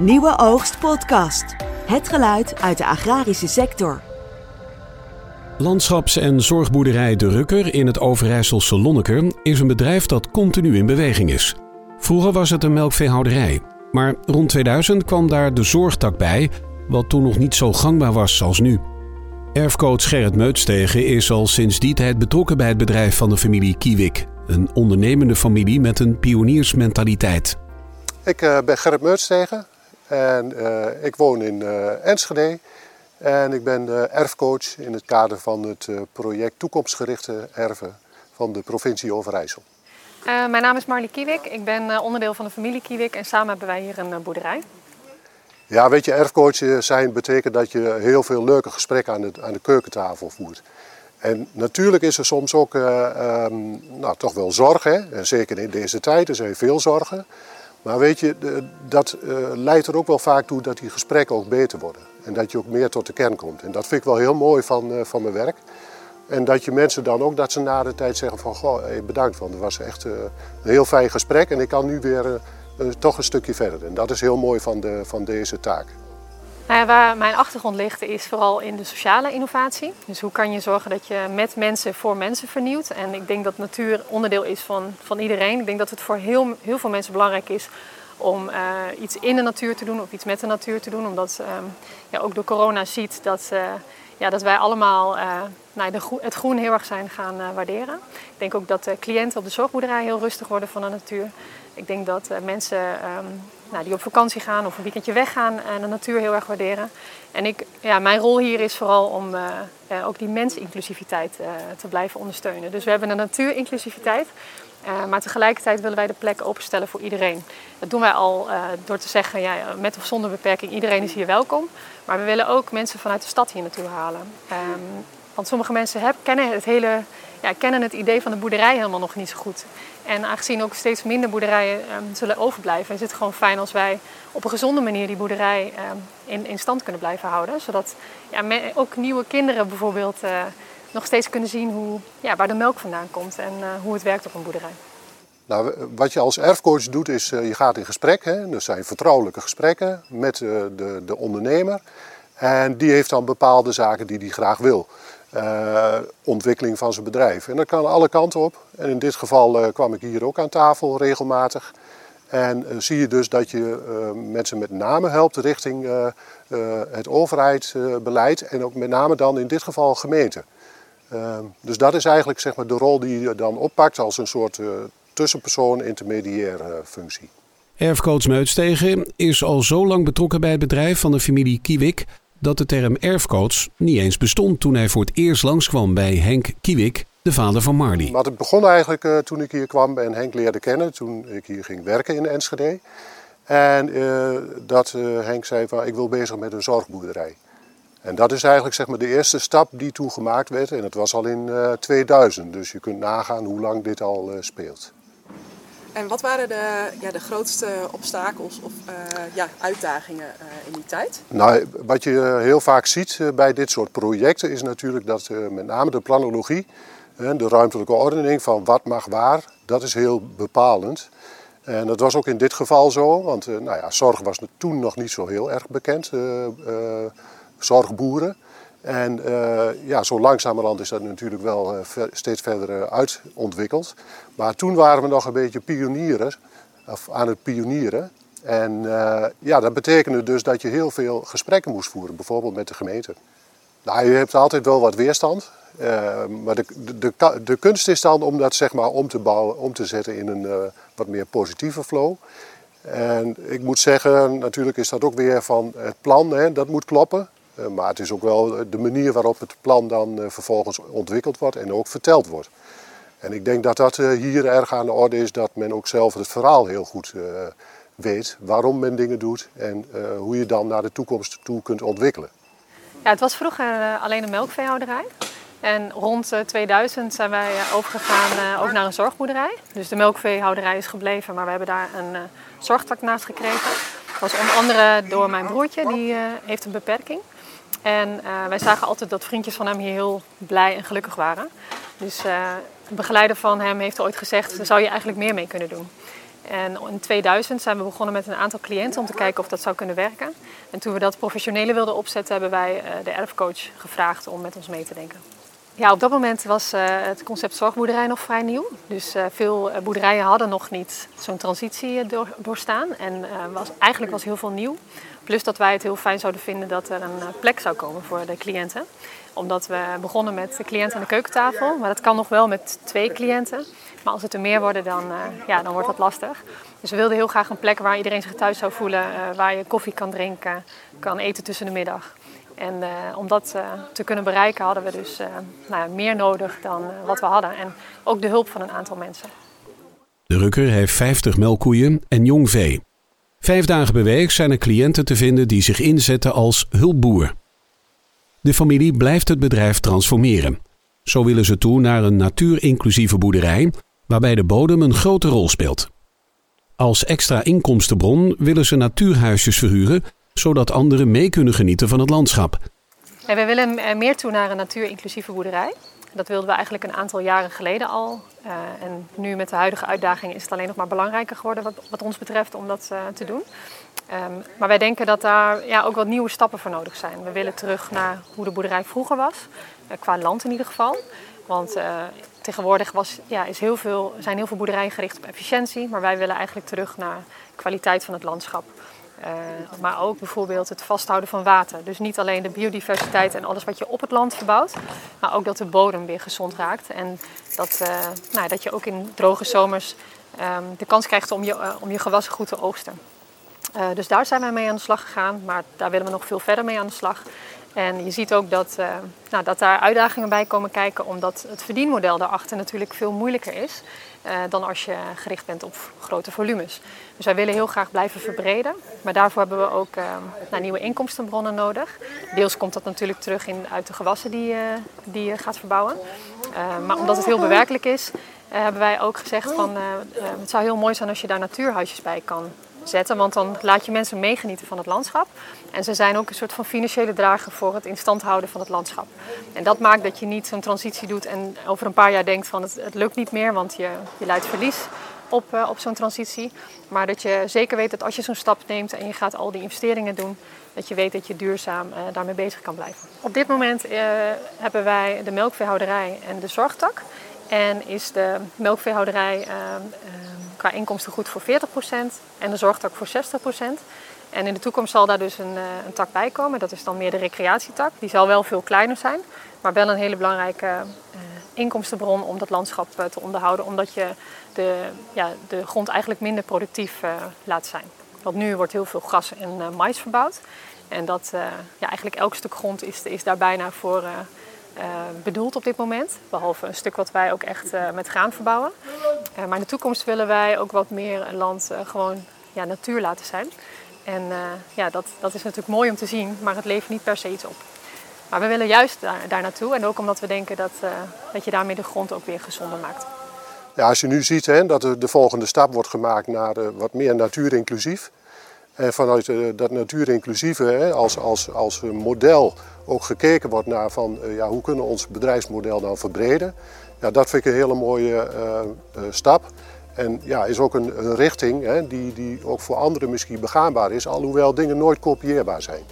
Nieuwe Oogst Podcast. Het geluid uit de agrarische sector. Landschaps- en zorgboerderij De Rukker in het Overijsselse Lonneker is een bedrijf dat continu in beweging is. Vroeger was het een melkveehouderij, maar rond 2000 kwam daar de zorgtak bij, wat toen nog niet zo gangbaar was als nu. Erfcoach Gerrit Meutstegen is al sinds die tijd betrokken bij het bedrijf van de familie Kiewik, een ondernemende familie met een pioniersmentaliteit. Ik uh, ben Gerrit Meutstegen en uh, ik woon in uh, Enschede. En ik ben erfcoach in het kader van het project Toekomstgerichte Erven van de provincie Overijssel. mijn naam is Marlie Kiewik. Ik ben onderdeel van de familie Kiewik en samen hebben wij hier een boerderij. Ja, weet je, erfcoach zijn betekent dat je heel veel leuke gesprekken aan de, aan de keukentafel voert. En natuurlijk is er soms ook um, nou, toch wel zorg, hè? En zeker in deze tijd, er zijn veel zorgen. Maar weet je, dat uh, leidt er ook wel vaak toe dat die gesprekken ook beter worden. En dat je ook meer tot de kern komt. En dat vind ik wel heel mooi van, uh, van mijn werk. En dat je mensen dan ook, dat ze na de tijd zeggen van, goh, bedankt, want het was echt een heel fijn gesprek. En ik kan nu weer toch een stukje verder. En dat is heel mooi van, de, van deze taak. Nou waar mijn achtergrond ligt is vooral in de sociale innovatie. Dus hoe kan je zorgen dat je met mensen voor mensen vernieuwt. En ik denk dat natuur onderdeel is van, van iedereen. Ik denk dat het voor heel, heel veel mensen belangrijk is om uh, iets in de natuur te doen of iets met de natuur te doen. Omdat um, ja, ook door corona ziet dat, uh, ja, dat wij allemaal uh, nou, de het groen heel erg zijn gaan waarderen. Ik denk ook dat de cliënten op de zorgboerderij heel rustig worden van de natuur. Ik denk dat mensen um, nou, die op vakantie gaan of een weekendje weggaan de natuur heel erg waarderen. En ik, ja, mijn rol hier is vooral om ook die mensinclusiviteit te blijven ondersteunen. Dus we hebben een natuurinclusiviteit, maar tegelijkertijd willen wij de plek openstellen voor iedereen. Dat doen wij al door te zeggen, ja, met of zonder beperking, iedereen is hier welkom. Maar we willen ook mensen vanuit de stad hier naartoe halen. Um, want sommige mensen kennen, het hele, ja, kennen het idee van de boerderij helemaal nog niet zo goed. En aangezien ook steeds minder boerderijen um, zullen overblijven, is het gewoon fijn als wij op een gezonde manier die boerderij um, in, in, stand kunnen blijven houden. Zodat ja, ook nieuwe kinderen bijvoorbeeld uh, nog steeds kunnen zien hoe, ja, waar de melk vandaan komt en uh, hoe het werkt op een boerderij. Nou, wat je als erfcoach doet is, uh, je gaat in gesprek. Hè? Er zijn vertrouwelijke gesprekken met de, de ondernemer. En die heeft dan bepaalde zaken die hij graag wil. Uh, ontwikkeling van zijn bedrijf. En dat kan alle kanten op. En in dit geval uh, kwam ik hier ook aan tafel regelmatig. En uh, zie je dus dat je mensen met name helpt richting het overheidsbeleid en ook met name dan in dit geval gemeente. dus dat is eigenlijk zeg maar, de rol die je dan oppakt als een soort tussenpersoon, intermediair functie. Erfcoach Meutstegen is al zo lang betrokken bij het bedrijf van de familie Kiewik dat de term erfcoach niet eens bestond toen hij voor het eerst langskwam bij Henk Kiewik, de vader van Marley. Maar het begon eigenlijk uh, toen ik hier kwam en Henk leerde kennen, toen ik hier ging werken in Enschede. En uh, dat uh, Henk zei van ik wil bezig met een zorgboerderij. En dat is eigenlijk zeg maar, de eerste stap die toen gemaakt werd. En het was al in 2000, dus je kunt nagaan hoe lang dit al speelt. En wat waren de, ja, de grootste obstakels of uh, ja, uitdagingen uh, in die tijd? Nou, wat je heel vaak ziet bij dit soort projecten is natuurlijk dat met name de planologie, de ruimtelijke ordening van wat mag waar, dat is heel bepalend. En dat was ook in dit geval zo, want nou ja, zorg was toen nog niet zo heel erg bekend, zorgboeren. En uh, ja, zo langzamerhand is dat natuurlijk wel ver, steeds verder uh, uitontwikkeld. Maar toen waren we nog een beetje pionieren, of aan het pionieren. En ja, dat betekende dus dat je heel veel gesprekken moest voeren, bijvoorbeeld met de gemeente. Nou, je hebt altijd wel wat weerstand. maar de, de, de, de, kunst is dan om dat zeg maar om te bouwen, om te zetten in een wat meer positieve flow. En ik moet zeggen, natuurlijk is dat ook weer van het plan, hè, dat moet kloppen. Uh, maar het is ook wel de manier waarop het plan dan uh, vervolgens ontwikkeld wordt en ook verteld wordt. En ik denk dat dat uh, hier erg aan de orde is, dat men ook zelf het verhaal heel goed weet. Waarom men dingen doet en hoe je dan naar de toekomst toe kunt ontwikkelen. Ja, het was vroeger alleen een melkveehouderij. En rond 2000 zijn wij overgegaan ook naar een zorgboerderij. Dus de melkveehouderij is gebleven, maar we hebben daar een zorgtak naast gekregen. Dat was onder andere door mijn broertje, die heeft een beperking. En uh, wij zagen altijd dat vriendjes van hem hier heel blij en gelukkig waren. Dus uh, de begeleider van hem heeft ooit gezegd, daar zou je eigenlijk meer mee kunnen doen. En in 2000 zijn we begonnen met een aantal cliënten om te kijken of dat zou kunnen werken. En toen we dat professioneler wilden opzetten, hebben wij de erfcoach gevraagd om met ons mee te denken. Ja, op dat moment was uh, het concept zorgboerderij nog vrij nieuw. Dus uh, veel boerderijen hadden nog niet zo'n transitie door, doorstaan. En was, eigenlijk was heel veel nieuw. Plus dat wij het heel fijn zouden vinden dat er een plek zou komen voor de cliënten. Omdat we begonnen met de cliënten aan de keukentafel. Maar dat kan nog wel met twee cliënten. Maar als het er meer worden, dan, ja, dan wordt dat lastig. Dus we wilden heel graag een plek waar iedereen zich thuis zou voelen. waar je koffie kan drinken, kan eten tussen de middag. En uh, om dat uh, te kunnen bereiken hadden we dus uh, nou, meer nodig dan wat we hadden. En ook de hulp van een aantal mensen. De Rukker heeft 50 melkkoeien en jong vee. Vijf dagen per zijn er cliënten te vinden die zich inzetten als hulpboer. De familie blijft het bedrijf transformeren. Zo willen ze toe naar een natuurinclusieve boerderij, waarbij de bodem een grote rol speelt. Als extra inkomstenbron willen ze natuurhuisjes verhuren zodat anderen mee kunnen genieten van het landschap. Ja, we willen meer toe naar een natuurinclusieve boerderij. Dat wilden we eigenlijk een aantal jaren geleden al. Uh, en nu met de huidige uitdagingen is het alleen nog maar belangrijker geworden wat, wat ons betreft om dat uh, te doen. Um, maar wij denken dat daar ja, ook wat nieuwe stappen voor nodig zijn. We willen terug naar hoe de boerderij vroeger was, qua land in ieder geval. Want tegenwoordig was, ja, is heel veel, zijn heel veel boerderijen gericht op efficiëntie, maar wij willen eigenlijk terug naar kwaliteit van het landschap. Uh, maar ook bijvoorbeeld het vasthouden van water. Dus niet alleen de biodiversiteit en alles wat je op het land verbouwt, maar ook dat de bodem weer gezond raakt. En dat, uh, nou, dat je ook in droge zomers um, de kans krijgt om je, uh, om je gewassen goed te oogsten. dus daar zijn wij mee aan de slag gegaan, maar daar willen we nog veel verder mee aan de slag. En je ziet ook dat, nou, dat daar uitdagingen bij komen kijken, omdat het verdienmodel daarachter natuurlijk veel moeilijker is. Uh, dan als je gericht bent op grote volumes. Dus wij willen heel graag blijven verbreden. Maar daarvoor hebben we ook uh, nou, nieuwe inkomstenbronnen nodig. Deels komt dat natuurlijk terug in, uit de gewassen die, die je gaat verbouwen. maar omdat het heel bewerkelijk is, hebben wij ook gezegd van het zou heel mooi zijn als je daar natuurhuisjes bij kan zetten. Want dan laat je mensen meegenieten van het landschap. En ze zijn ook een soort van financiële drager voor het instand houden van het landschap. En dat maakt dat je niet zo'n transitie doet en over een paar jaar denkt van het, het lukt niet meer, want je, je leidt verlies op, uh, op zo'n transitie. Maar dat je zeker weet dat als je zo'n stap neemt en je gaat al die investeringen doen, dat je weet dat je duurzaam uh, daarmee bezig kan blijven. Op dit moment uh, hebben wij de melkveehouderij en de zorgtak. En is de melkveehouderij qua inkomsten goed voor 40% en de zorgtak voor 60%. En in de toekomst zal daar dus een, uh, een, tak bij komen. Dat is dan meer de recreatietak. Die zal wel veel kleiner zijn, maar wel een hele belangrijke uh, inkomstenbron om dat landschap uh, te onderhouden. Omdat je de, ja, de grond eigenlijk minder productief laat zijn. Want nu wordt heel veel gras en mais verbouwd. En dat, ja, eigenlijk elk stuk grond is, is daar bijna voor bedoeld op dit moment. Behalve een stuk wat wij ook echt met graan verbouwen. maar in de toekomst willen wij ook wat meer land gewoon ja, natuur laten zijn. En ja, dat, dat is natuurlijk mooi om te zien, maar het levert niet per se iets op. Maar we willen juist daar, naartoe en ook omdat we denken dat, dat je daarmee de grond ook weer gezonder maakt. Ja, als je nu ziet hè, dat de, de volgende stap wordt gemaakt naar wat meer natuurinclusief. En vanuit dat natuurinclusieve als, als, als model ook gekeken wordt naar van ja, hoe kunnen we ons bedrijfsmodel dan verbreden. Ja, dat vind ik een hele mooie stap. En ja, is ook een, richting hè, die, die ook voor anderen misschien begaanbaar is, alhoewel dingen nooit kopieerbaar zijn.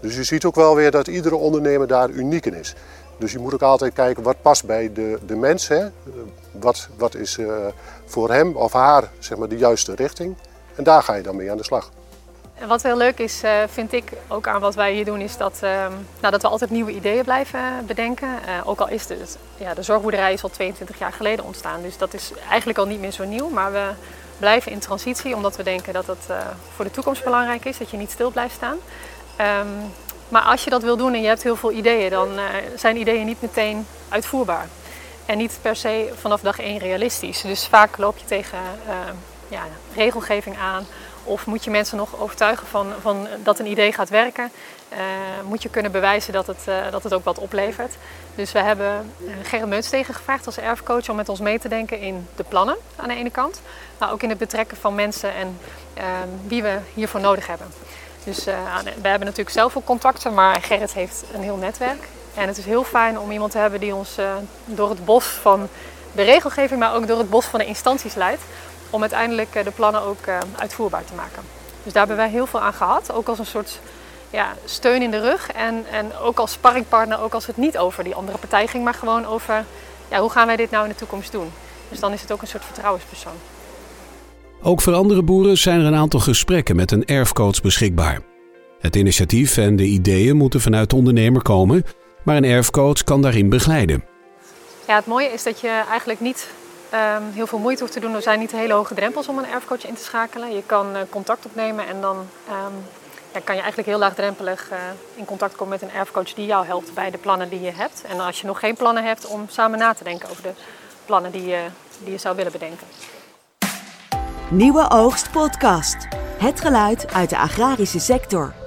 Dus je ziet ook wel weer dat iedere ondernemer daar uniek in is. Dus je moet ook altijd kijken wat past bij de, de mens. Hè? Wat, wat is voor hem of haar zeg maar, de juiste richting. En daar ga je dan mee aan de slag. En wat heel leuk is, uh, vind ik ook aan wat wij hier doen, is dat, uh, nou, dat we altijd nieuwe ideeën blijven bedenken. Uh, ook al is de, ja, de zorgboerderij is al 22 jaar geleden ontstaan, dus dat is eigenlijk al niet meer zo nieuw. Maar we blijven in transitie, omdat we denken dat het voor de toekomst belangrijk is, dat je niet stil blijft staan. Um, maar als je dat wil doen en je hebt heel veel ideeën, dan zijn ideeën niet meteen uitvoerbaar. En niet per se vanaf dag één realistisch. Dus vaak loop je tegen ja, regelgeving aan of moet je mensen nog overtuigen van, van dat een idee gaat werken? Uh, moet je kunnen bewijzen dat het, uh, dat het ook wat oplevert? Dus we hebben uh, Gerrit Meutstegen gevraagd als erfcoach om met ons mee te denken in de plannen aan de ene kant. Maar ook in het betrekken van mensen en wie we hiervoor nodig hebben. Dus we hebben natuurlijk zelf ook contacten, maar Gerrit heeft een heel netwerk. En het is heel fijn om iemand te hebben die ons door het bos van de regelgeving, maar ook door het bos van de instanties leidt om uiteindelijk de plannen ook uitvoerbaar te maken. Dus daar hebben wij heel veel aan gehad, ook als een soort ja, steun in de rug en, en ook als sparringpartner, ook als het niet over die andere partij ging, maar gewoon over ja, hoe gaan wij dit nou in de toekomst doen. Dus dan is het ook een soort vertrouwenspersoon. Ook voor andere boeren zijn er een aantal gesprekken met een erfcoach beschikbaar. Het initiatief en de ideeën moeten vanuit de ondernemer komen, maar een erfcoach kan daarin begeleiden. Ja, het mooie is dat je eigenlijk niet um, heel veel moeite hoeft te doen. Er zijn niet hele hoge drempels om een erfcoach in te schakelen. Je kan uh, contact opnemen en dan ja, kan je eigenlijk heel laagdrempelig uh, in contact komen met een erfcoach die jou helpt bij de plannen die je hebt. En als je nog geen plannen hebt, om samen na te denken over de plannen die je, die je zou willen bedenken. Nieuwe Oogst Podcast. Het geluid uit de agrarische sector.